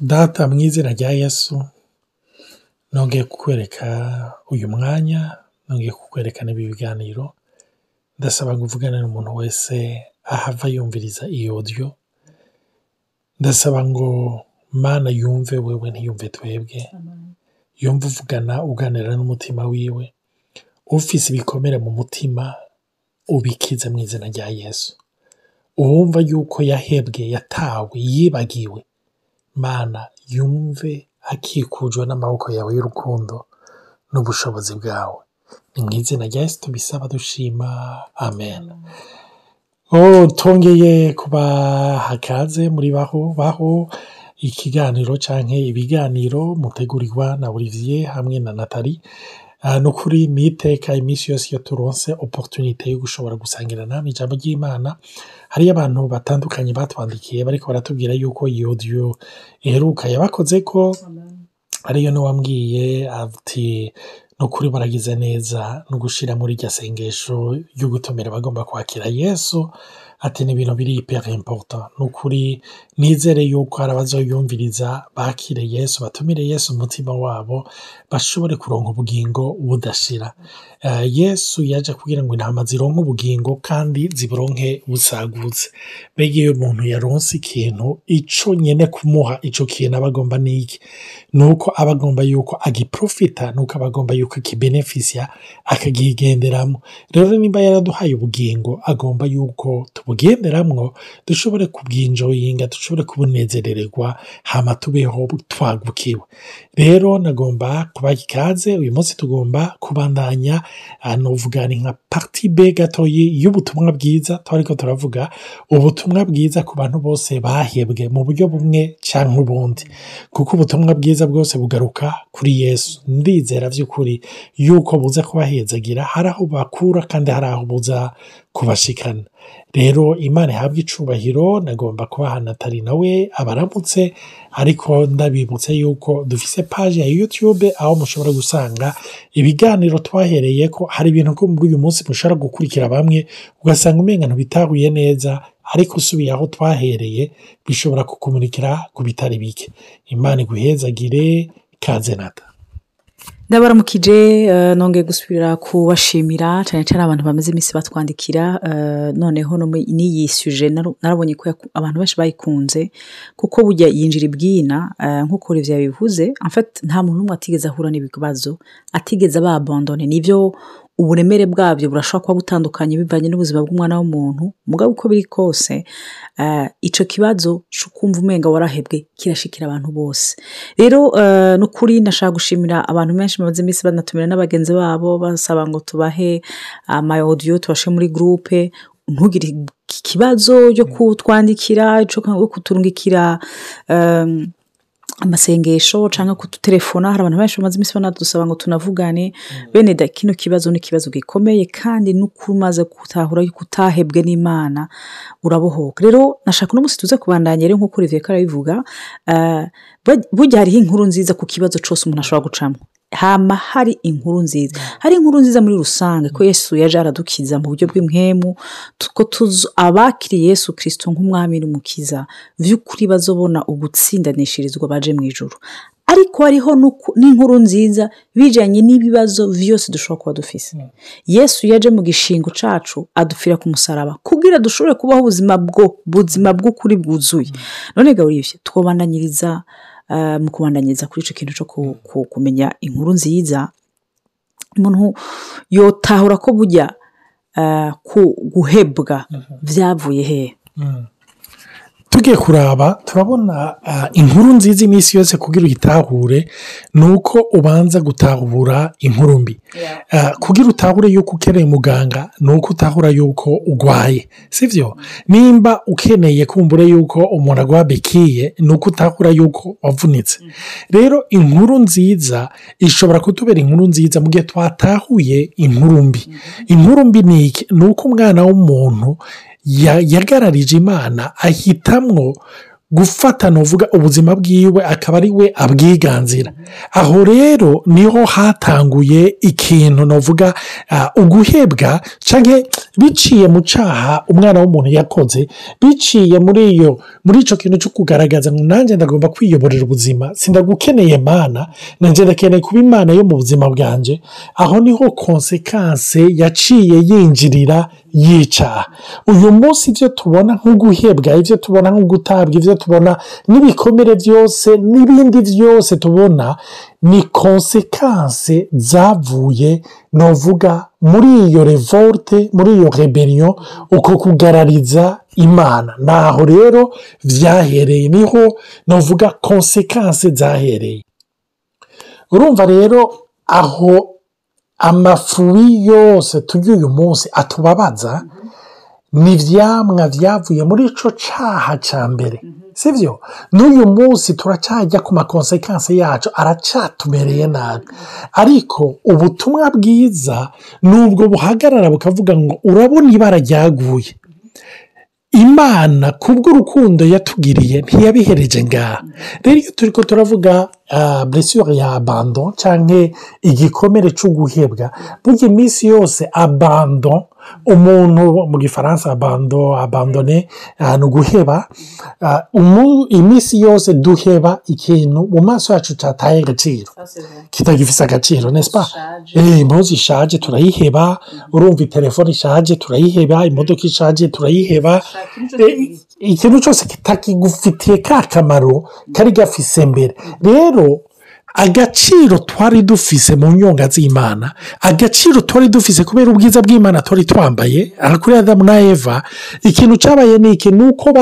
data mu izina rya yesu nongeye kukwereka uyu mwanya nongeye kukwereka n'ibi biganiro ndasaba ngo uvugane n'umuntu wese ahava yumviriza iyi odiyo ndasaba ngo mana yumve wewe ntiyumve twebwe. Yumve uvugana uganira n'umutima wiwe. Ufise ibikomere mu mutima ubikize mu izina rya yesu. Uwumva yuko yahebwe yatawe yibagiwe. Mana yumve akikujwe n'amaboko yawe y'urukundo n'ubushobozi bwawe. Ni mu izina rya yesu tubisaba dushima. Amen. Twongeye kubaha ikaze muri baho baho ikiganiro canke ibiganiro mutegurirwa na Olivier hamwe na Nathalie. Ni ukuri ni iteka iminsi yose iyo turonse oporutunite yo gushobora gusangira namwe ijambo ry'imana hariyo abantu batandukanye batwandikiye bariko baratubwira yuko iyi odiyo iheruka. Yabakoze ko ariyo n'uwambwiye ati ni ukuri baragize neza no gushira muri iryo sengesho ryo gutumira abagomba kwakira yesu. Ati ni ibintu biri ipere importa. Ni ukuri nizere yuko hari abazoyumviriza bakire yesu batumire yesu umutima wabo bashobore kuronka ubugingo budashira. Uh, yesu yaje kugira ngo intama zironke ubugingo kandi ziburonke busagutse. Mbega iyo umuntu yaronse ikintu ico nyene kumuha ico kintu aba agomba niki nuko aba agomba yuko agiprofita nuko aba agomba yuko akibenefisia akagigenderamwo rero nimba yaraduhaye ubugingo agomba yuko tubugenderamwo dushobore kubwinjoyinga dushobore kubunezerererwa hama tubeho twagukiwe rero nagomba kubaha ikaze uyu munsi tugomba kubandanya novuga ni nka parti b gatoyi y'ubutumwa bwiza twariko turavuga ubutumwa bwiza ku bantu bose bahebwe mu buryo bumwe canke ubundi. Kuko ubutumwa bwiza bwose bugaruka kuri yesu. Ndizera vy'ukuri yuko buza kubahezagira hari aho bakura kandi hari aho buza kubashikana. Rero imana ihabwa icubahiro nagomba kubaha natali nawe abaramutse ariko ndabibutse yuko dufise paji ya youtube aho mushobora gusanga ibiganiro twahereye ko hari ibintu ko muri uyu munsi mushobora gukurikira bamwe ugasanga umenga ntibitahuye neza ariko usubiye aho twahereye bishobora kukumurikira ku bitari bike. Imana iguhezagire kaze nata. Ndabaramukije nongeye gusubira kubashimira cyane cyane abantu bamaze iminsi batwandikira noneho n'iyishyuje narabonye ko abantu benshi bayikunze kuko bujya yinjira ibwina nk'uko Olivier yabivuze nta muntu n'umwe atigeze ahura n'ibibazo atigeze ababondone ni byo uburemere bwabyo burashobora kuba butandukanye bivanye n'ubuzima bw'umwana w'umuntu mugabo uko biri kose icyo kibazo cyo kumva umenga warahebwe kirashikira abantu bose. Rero ni ukuri ndashaka gushimira abantu benshi bamaze iminsi banatumira n'abagenzi babo basaba ngo tubahe amayodiyo tubashe muri gurupe ntugire ikibazo cyo kutwandikira cyo kuturungikira amasengesho cyangwa kudutelefona hari abantu benshi bamaze iminsi banadusaba ngo tunavugane bene da kino kibazo ni ikibazo gikomeye kandi n'uko umaze gutahura yuko utahebwe n'imana urabohoka. Rero nashaka uno munsi tuze kubandanya rero nk'uko Olivier arabivuga burya hariho inkuru nziza ku kibazo cyose umuntu ashobora gucamo. Hama hari inkuru nziza. Hari inkuru nziza muri rusange ko yesu yaje aradukiza mu buryo bw'imwemu ko abakiriye yesu kirisito nk'umwami n'umukiza by'ukuri bazobona ugutsindanishirizwa baje mu ijoro ariko hariho n'inkuru nziza bijyanye n'ibibazo byose dushobora kuba dufise. Yesu yaje mu gishingo cacu adupfira ku musaraba kugira dushobore kubaho ubuzima bwo buzima bw'ukuri bwuzuye. None gaburibye twobandanyiriza mu kubandanyiriza kuri icyo kintu cyo kumenya inkuru nziza. Umuntu yotahura ko bujya guhebwa byavuye hehe tugiye kuraba turabona inkuru nziza iminsi yose kugira uyitahure ni uko ubanza gutahura inkuru mbi. Kugira utahure yuko ukeneye umuganga ni uko utahura yuko urwaye sibyo nimba ukeneye kumbura yuko umuntu agwa bekiye ni uko utahura yuko wavunitse. Rero inkuru nziza ishobora kutubera inkuru nziza mu gihe twatahuye inkuru mbi. Inkuru mbi ni iki? Ni uko umwana w'umuntu yagararije imana ahitamwo gufata nuvuga ubuzima bwiwe akaba ari we abwiganzira. Aho rero ni ho hatanguye ikintu nuvuga ah, uguhebwa cyangwa biciye mu cyaha umwana w'umuntu yakoze biciye muri iyo muri icyo kintu cyo kugaragaza ngo nanjye ndagomba kwiyoborera ubuzima sindagukeneye mana nanjye ndakeneye kuba imana yo mu buzima bwanjye aho ni ho konsekanse yaciye yinjirira yicaha uyu munsi ibyo tubona nk'uguhebwa ibyo tubona nk'ugutabwa ibyo tubona n'ibikomere byose n'ibindi byose tubona ni konsekanse zavuye novuga muri iyo revolte muri iyo rebellion uko kugarariza imana. Naho rero byahereye ni ho novuga konsekanse zahereye. Urumva rero aho amafuwi yose turya uyu munsi atubabaza ni ibyamwa byavuye muri icyo cyaha cya mbere si byo n'uyu munsi turacyajya ku makonsekansi yacu aracyatumereye nabi. Ariko ubutumwa bwiza ni ubwo buhagarara bukavuga ngo urabona ibara ryaguye. Imana kubw'urukundo yatugiriye ntiyabihereje ngaha rero iyo turi ko turavuga buresiyeri ya abando cyangwa igikomere cyo guhebwa burya iminsi yose abando umuntu mu gifaransa abando abandone ni uguheba iminsi yose duheba ikintu mu maso yacu cyataye agaciro. Kitagifite agaciro nesipa impuzu ishaje turayiheba. Urumva telefone ishaje turayiheba. Imodoka ishaje turayiheba. Ikintu cyose kitakigufitiye ka kamaro kari gafise mbere. Rero agaciro twari dufise mu nyunga z'imana. Agaciro twari dufise kubera ubwiza bw'imana twari twambaye. Aha kuri adamu na eva ikintu cyabaye ni iki? Ni uko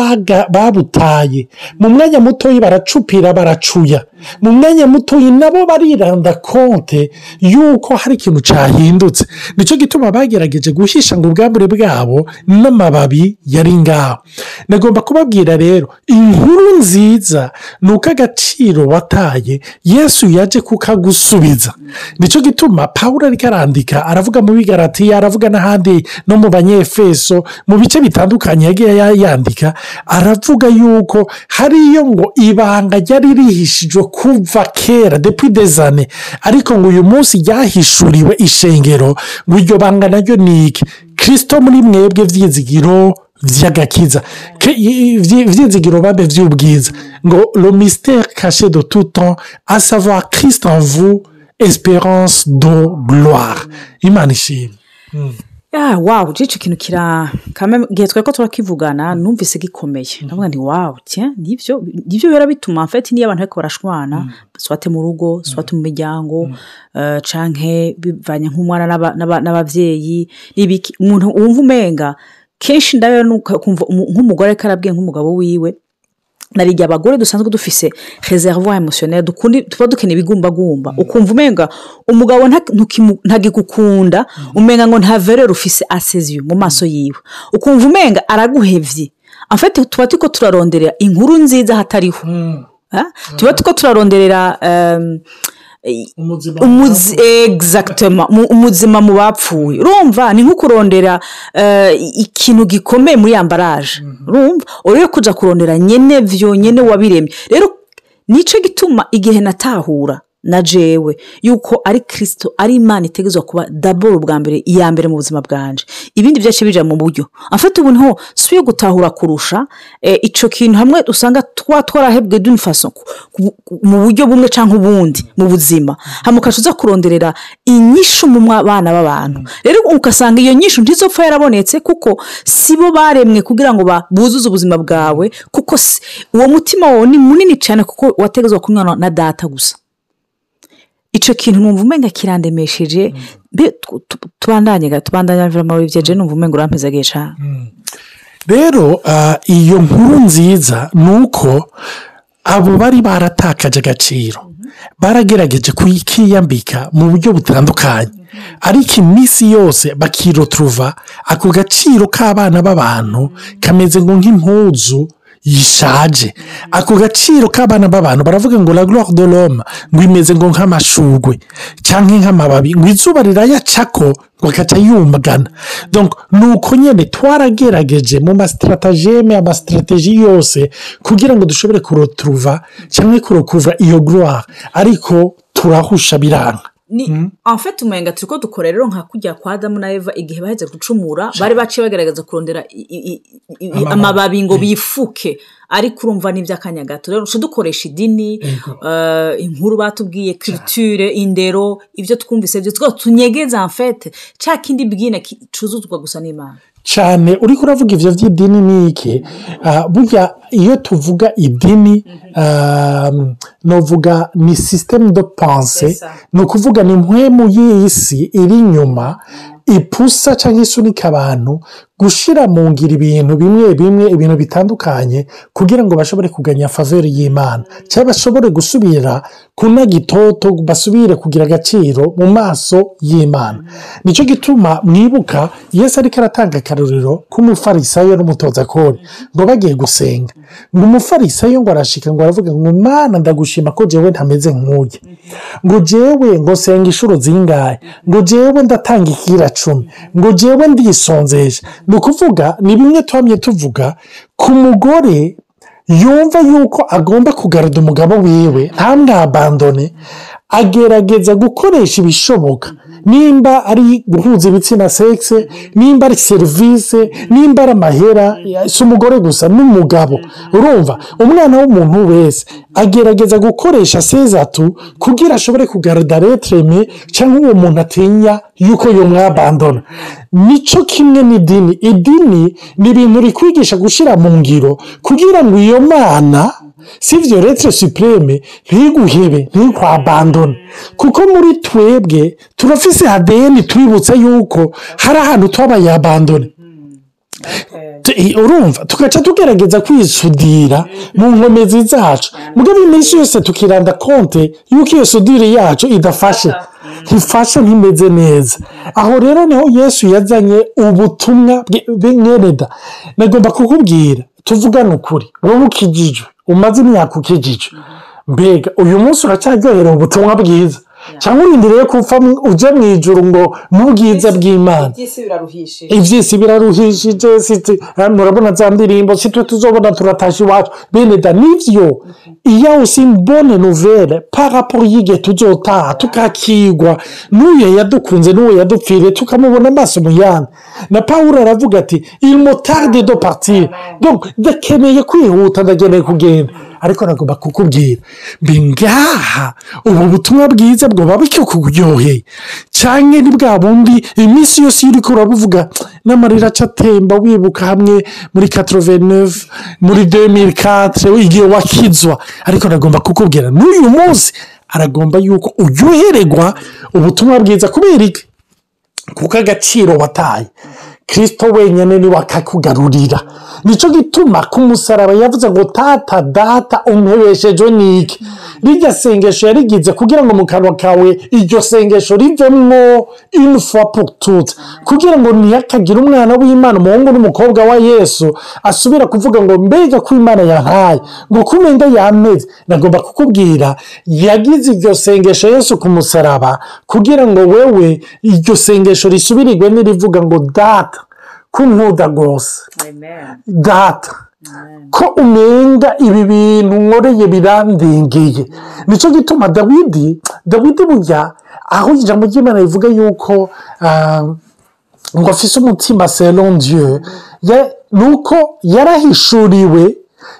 babutaye. Mu mwanya mutoya baracupira baracuya. Mu mwanya mutoya nabo bariranda konte y'uko hari ikintu cyahindutse. Nicyo gituma bagerageje guhisha ngo ubwambure bwabo n'amababi yari ngaho. Nagomba kubabwira rero inkuru nziza ni uko agaciro wataye yesu yaje kukagusubiza. Nicyo gituma paul ariko arandika aravuga mu bigaratiya aravuga n'ahandi no mu banyefeso mu bice bitandukanye yagiye yandika aravuga yuko hariyo ngo ibanga ryari rihishijwe kuva kera depui dezane ariko ngo uyu munsi ryahishuriwe ishengero ngo iryo banga naryo ni iki? Kirisito muri mwebwe byizigiro by'agakiza ibyizigiro babe by'ubwiza ngo lomisiteri kashe do tuto asava kirisito avu esperance do gloire. Imana ishimwe. Wawu icyo kintu kira igihe twari ko turakivugana numvise gikomeye. Ndavuga ni wawu ni byo biba bituma mfite niyo abantu ariko barashwana swate mu rugo swate mu miryango canke bivanye nk'umwana n'ababyeyi umuntu wumva umenga kenshi ndabona nk'umugore ariko arabwiye nk'umugabo wiwe narigihe abagore dusanzwe dufise reservoir emotionelle tuba dukeneye ibigumbagumba. Ukumva umenga umugabo ntagikukunda umenga ngo nta verere ufise aseziyo mu maso yiwe. Ukumva umenga araguhevye. Afite tuba turiko turaronderera inkuru nziza hatariho. Tuba turiko turaronderera umuzima mu bapfuye urumva ni nko kurondera ikintu gikomeye muri ambaraje. Urumva? Uriyo kujya kurondera nyine byonyine wabiremye. Rero ni cyo gituma igihe natahura na jewe yuko ari kirisito ari imana itegerezwa kuba daboro bwa mbere iya mbere mu buzima bwanje. Ibindi byose bijya mu buryo. Afite ubu ni ho si gutahura kurusha icyo kintu hamwe usanga twa twarahebwe faso mu buryo bumwe cyangwa ubundi mu buzima. Hamukasha uza kuronderera inyishu mu bana b'abantu. Rero ugasanga iyo nyishu ntizopfa yarabonetse kuko si bo baremwe kugira ngo buzuze ubuzima bwawe kuko uwo mutima wawe ni munini cyane kuko wategezwa kunywa na data gusa. Icyo kintu numva umenga kirandemesheje tubandanye tubandanye muri byeje numva umenga urampezagiye cyane rero iyo nkuru nziza ni uko abo bari baratakaje agaciro. Baragerageje kuyikiyambika mu buryo butandukanye. Ariko iminsi yose bakiroturuva ako gaciro k'abana b'abantu kameze ngo nk'impuzu yishaje ako gaciro k'abana b'abantu baravuga ngo gloire de l'homme ngo imeze ngo nk'amashugwe cyangwa nk'amababi ngo izuba rirayacako ngo akaca yumagana donc ni uko nyine twaragerageje mu masitaratageme amasitarategi yose kugira ngo dushobore kuroturuva cyangwa kurokuvura iyo gloire. Ariko turahusha biranga. Ni amfite umenga turi ko dukora rero nka kujya kwa adamu na eva igihe baheze gucumura bari baciye bagaragaza kurondera amababi. ngo bifuke. Ariko urumva ni iby'akanya gato. Rero dukoresha idini eh, inkuru batubwiye kiritire indero ibyo twumvise twose tunyegeza amfete cya kindi bwina gicuruzwa gusa n'imana. Cyane. Uri kuravuga ibyo by'idini ni iki? Ah, burya iyo tuvuga idini ah, nuvuga ni sisiteme do panse ni ukuvuga ni impwemu y'iyi si iri inyuma ipusa cyangwa isunika abantu gushyira mu ngiro ibintu bimwe bimwe ibintu bitandukanye kugira ngo bashobore kuganya faveri y'imana. Cyangwa bashobore gusubira kunaga itoto basubire kugira agaciro mu maso y'imana. Nicyo gituma mwibuka yesu ariko aratanga akaruriro k'umufarisayo n'umutoza kode ngo bagiye gusenga. Ngo umufarisayo ngo arashika ngo aravuga ngo mana ndagushima ko jewe ntameze nk'uye ngo jewe ngo senga inshuro zingahe. Ngo jewe ndatanga ikira cumi. Ngo jewe ndisonzesha ni ukuvuga ni bimwe tuhamye tuvuga ku mugore yumva yuko agomba kugarura umugabo wiwe ntamwabandone agerageza gukoresha ibishoboka. Nimba ari guhuza ibitsina sekise nimba ari serivisi nimba ari amahera si umugore gusa n'umugabo urumva umwana w'umuntu wese agerageza gukoresha sezatu kugira ashobore kugarura retreme cyangwa uwo muntu atinya yuko yamwabandona ni cyo kimwe n'idini. Idini ni ibintu rikwigisha gushyira mu ngiro kugira ngo iyo mana si ibyo retre supreme ntiguhebe ntikwabandone kuko muri twebwe turafise adeni twibutsa yuko hari ahantu twabaye abandone urumva tugaca tugerageza kwisudira mu nkomezi zacu. Mugabo iminsi yose tukiranda konte yuko iyo sudire yacu idafashe. Ntifashe ntimeze neza. Aho rero ni ho yesu yazanye ubutumwa bw'imyenda nagomba kukubwira tuvugane ukuri wowe ukijijwe. Umaze imyaka ukijijwe mbega uyu munsi uracyaryohera ubutumwa bwiza. Cyangwa urindiriye ko mu- ujya mu ijoro ngo n'ubwiza bw'imana. by'isi biraruhishije. Ibyisi biraruhishije siti murabona za ndirimbo si twe tuzobona turatashye iwacu. Bene da ni byo iyo usimbone novere paraporo y'igihe tuzotaha tukakigwa. N'uyu yadukunze n'uwo yadupfiriye tukamubona amaso mu yandi. Na paul aravuga ati imotarde do partire donc ndakeneye kwihuta ndakeneye kugenda. Ariko nagomba kukubwira ngaha ubu butumwa bwiza bwoba bityo kuryoheye cyangwa ni bwa bundi iminsi yose iyo uri kurabuvuga n'amarira aca atemba wibuka hamwe muri katoroveneve muri demiri katire igihe wakizwa. Ariko nagomba kukubwira n'uyu munsi aragomba yuko uryohererwa ubutumwa bwiza kubera iki? Kuko agaciro wataye. Kirisito wenyine ni we akakugarurira ni cyo gituma ku musaraba yavuze ngo tata data umpebesheje niki rirya sengesho yarigize kugira ngo mu kanwa kawe iryo sengesho rivemo inufa pututse kugira ngo ntihakagire umwana w'imana umuhungu n'umukobwa wa yesu asubira kuvuga ngo mbega ko imana yahaye ngo kumenya yameze? Nagomba kukubwira yagize iryo sengesho yesu ku musaraba kugira ngo wewe iryo sengesho risubirirwe n'irivuga ngo data ko nkuda rwose data ko umenga ibi bintu nkoreye birandengeye. Nicyo gituma dawidi dawidi burya aho ijambo ry'imana rivuga yuko ah, ngo afise umutima selon dieu ya- ni uko yarahishuriwe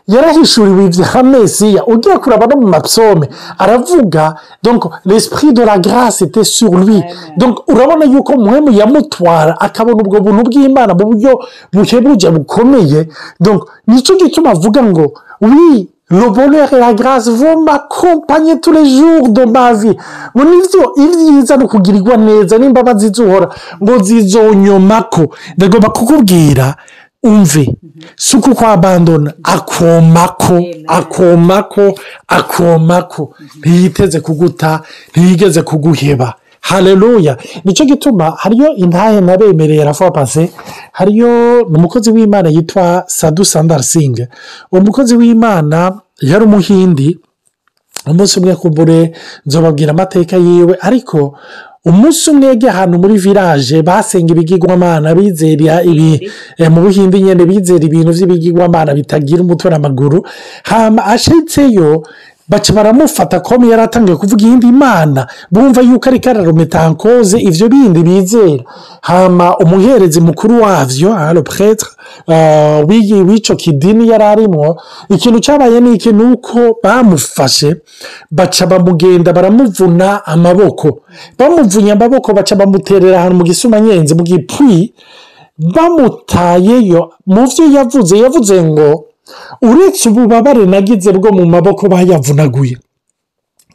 yarahishuriwe ibya mesiya ugiye kuraba no mu mapsome aravuga donc l'esprit de la grâce était sur lui. Donc urabona yuko muhemu yamutwara akabona ubwo buntu bw'imana mu buryo buhebuje bukomeye. Donc ni cyo gituma avuga ngo oui le bonheur et la grâce vont m'accompagner tous les jours de ma vie. Ngo nivyo ibyiza no kugirirwa neza n'imbabazi zuhora ngo zizonyomako. Ndagomba kukubwira umve. Si uko kwabandona akomako akomako akomako. Ntiyiteze kuguta ntiyigeze kuguheba. Hareruya ni cyo gituma hariyo intahe nabemereye rafuwa pase. Hariyo umukozi w'imana yitwa sadu sandarisinge uwo mukozi w'imana yari umuhindi umunsi umwe kumbure nzobabwira amateka yiwe ariko umunsi umwe yagiye ahantu muri village basenga ibigirwamana bizera ibi mu buhinde nyine bizera ibintu by'ibigirwamana bitagira umutwe n'amaguru hama ashitseyo baca baramufata komi yari atangiye kuvuga iyindi mana bumva yuko ariko ararumetankoze ibyo bindi bizera. Hama umuherezi mukuru wabyo hano puretre w'icyo kidini yari arimo ikintu cyabaye ni iki? Ni uko bamufashe baca bamugenda baramuvuna amaboko. Bamuvunye amaboko baca bamuterera ahantu mu gisumanyenzi mu gipwi bamutayeyo. Mu byo yavuze yavuze ngo uretse ububabare nagize bwo mu maboko bayavunaguye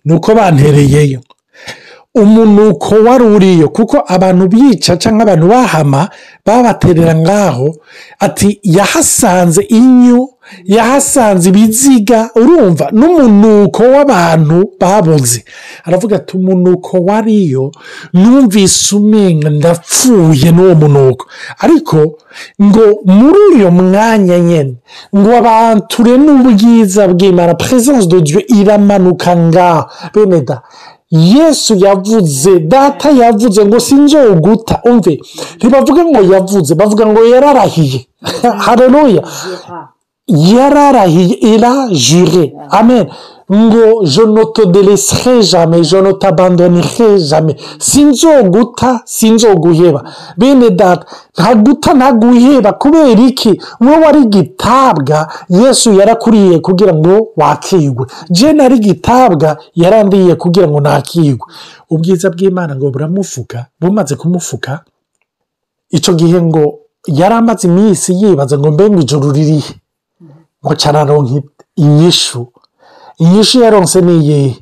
ni uko bantereyeyo. Umunuko wari uriyo kuko abantu bica cyangwa abantu bahama babaterera ngaho ati yahasanze inyu yahasanze ibiziga urumva n'umunuko w'abantu babuze aravuga ati umunuko wariyo numvise umenga ndapfuye n'uwo munuko. Ariko ngo muri uyu mwanya nyine ngo abanture n'ubwiza bw'imana perezidansi do diyo iramanuka ngaho bene da yesu yavuze data yavuze ngo sinzoguta. Umve ntibavuga ngo yavuze bavuga ngo yararahiye. Hareruya yararahiye irajure amen. Ngo jonotoderesire jame jonotabandonire jame sinzoguta sinzoguheba bene data ntaguta ntaguheba kubera iki wowe wari gitabwa yesu yarakuriye kugira ngo wakigwe. Jena ari gitabwa yarandiye kugira ngo nakigwe. Ubwiza bw'imana ngo buramufuka bumaze kumufuka. Icyo gihe ngo yari amaze iminsi yibaza ngo mbe ngo ijoro ririhe? Ngo cyararonke inyishu inyishu yaronse ni iyihe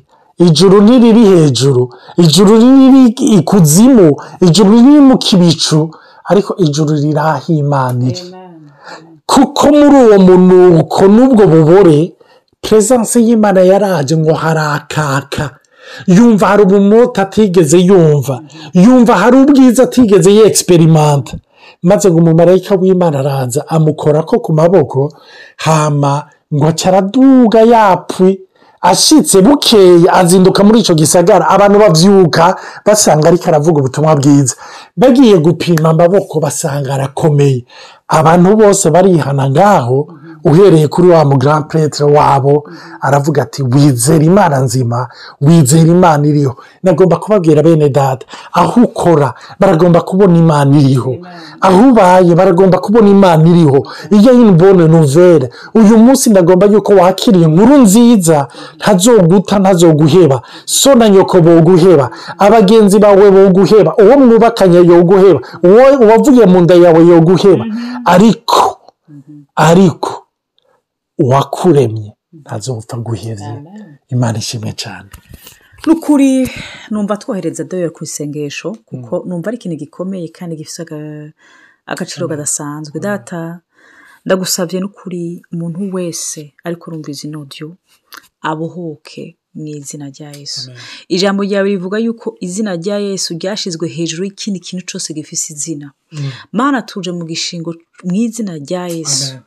ijuru ntiriri hejuru ijuru riri ikuzimu ijuru riri mu kibicu ariko ijuru riri aho imana iri. Kuko muri uwo munuko n'ubwo bubore perezidansi y'imana yaraje ngo harakaka. Yumva hari ubumota atigeze yumva yumva hari ubwiza atigeze yegiseperimanta maze ngo umumarayika w'imana araza amukora ko ku maboko hama ngo cyaraduga yapfuye. Ashyitse bukeye azinduka muri icyo gisagara. Abantu babyuka basanga ariko aravuga ubutumwa bwiza. Bagiye gupima amaboko basanga arakomeye. Abantu bose barihana ngaho uhereye kuri wa mugarampuretere wabo aravuga ati wizera imana nzima wizera imana iriho. Nagomba kubabwira bene data aho ukora baragomba kubona imana iriho. Aho ubaye baragomba kubona imana iriho. Iyo y'imbone nuvere. Uyu munsi ndagomba yuko wakiriye inkuru nziza ntazoguta ntazoguheba. So na nyoko boguheba. Abagenzi bawe boguheba. Uwo mwubakanye yoguheba. Uwavuye mu nda yawe yoguheba. Ariko ariko uwakuremye. Ntazopfa guhebye imana ishimwe cyane ni ukuri numva twohereza doyari ku isengesho kuko numva ari ikintu gikomeye kandi gifite agaciro kadasanzwe data ndagusabye n'ukuri umuntu wese ariko rumva izi nodiyo abohoke mu izina rya yesu. Ijambo ryawe rivuga yuko izina rya yesu ryashyizwe hejuru y'ikindi kintu cyose gifite izina. Mana tuje mu gishingo mu izina rya yesu.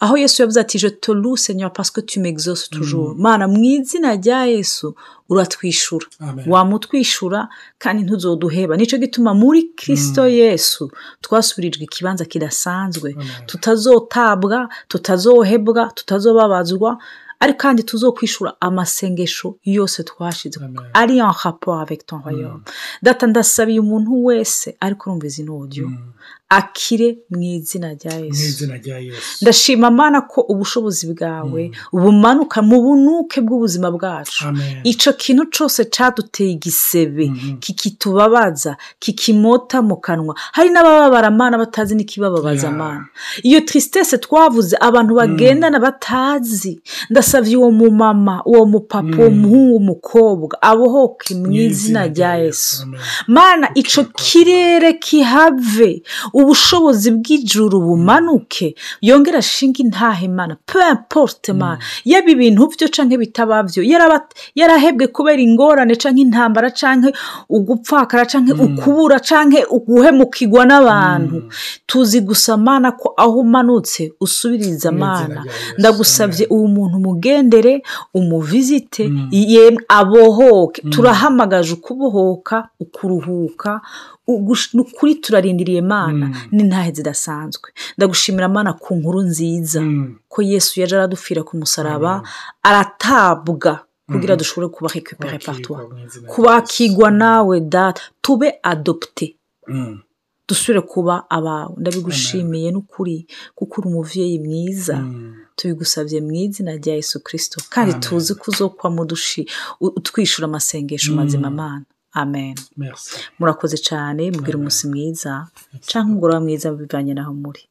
Aho yesu yavuze ati je toru senyora pasike tumegizose tujuru mana mu izina rya yesu uratwishyura wamutwishyura kandi ntuzoduheba. Nicyo gituma muri kirisito yesu twasubirijwe ikibanza kidasanzwe. Tutazotabwa tutazohebwa tutazobabazwa ariko kandi tuzokwishyura amasengesho yose twashize. Ari en rapport avec ton royaume. Data ndasabiye umuntu wese ariko urumva izi nodiyo akire mu izina rya yesu. ndashima amana ko ubushobozi bwawe bumanuka mu bunuke bw'ubuzima bwacu. Icyo kintu cyose cyaduteye igisebe kikitubabaza kikimota mu kanwa. Hari n'abababara amana batazi n'ikibababaza amana iyo tirisitese twavuze abantu bagendana batazi. Ndasabye uwo mumama uwo mupapa uwo muhungu umukobwa abohoke mu izina rya yesu. Mana icyo kirere kihave. Ubushobozi bw'ijuru bumanuke yongere ashinga intahe mana peu importe mana yaba ibintu byo canke bitaba byo yarahebwe kubera ingorane canke intambara canke ugupfakara canke ukubura canke uguhemukirwa n'abantu. Tuzi gusa mana ko aho umanutse usubiriza Mu izina mana rya Yesu. ndagusabye uwo muntu umugendere umuvizite yemwe abohoke. Turahamagaje ukubohoka ukuruhuka ukuri turarindiriye mana n'intahe zidasanzwe. Ndagushimira mana ku nkuru nziza. Ko yesu yaje aradupfira ku musaraba aratabwa kugira dushobore kuba izina rya kubakigwa nawe data. Tube adopte. Mm. dusubire kuba abawe. Ndabigushimiye n'ukuri kuko uri umuvyeyi mwiza. Tubigusabye mu izina rya yesu kirisito kandi tuzi ko uzokwa dushi utwishyura amasengesho mazima mana. Amen. Murakoze cyane mubwira umunsi mwiza cyangwa umugoroba mwiza bivanye n'aho muri.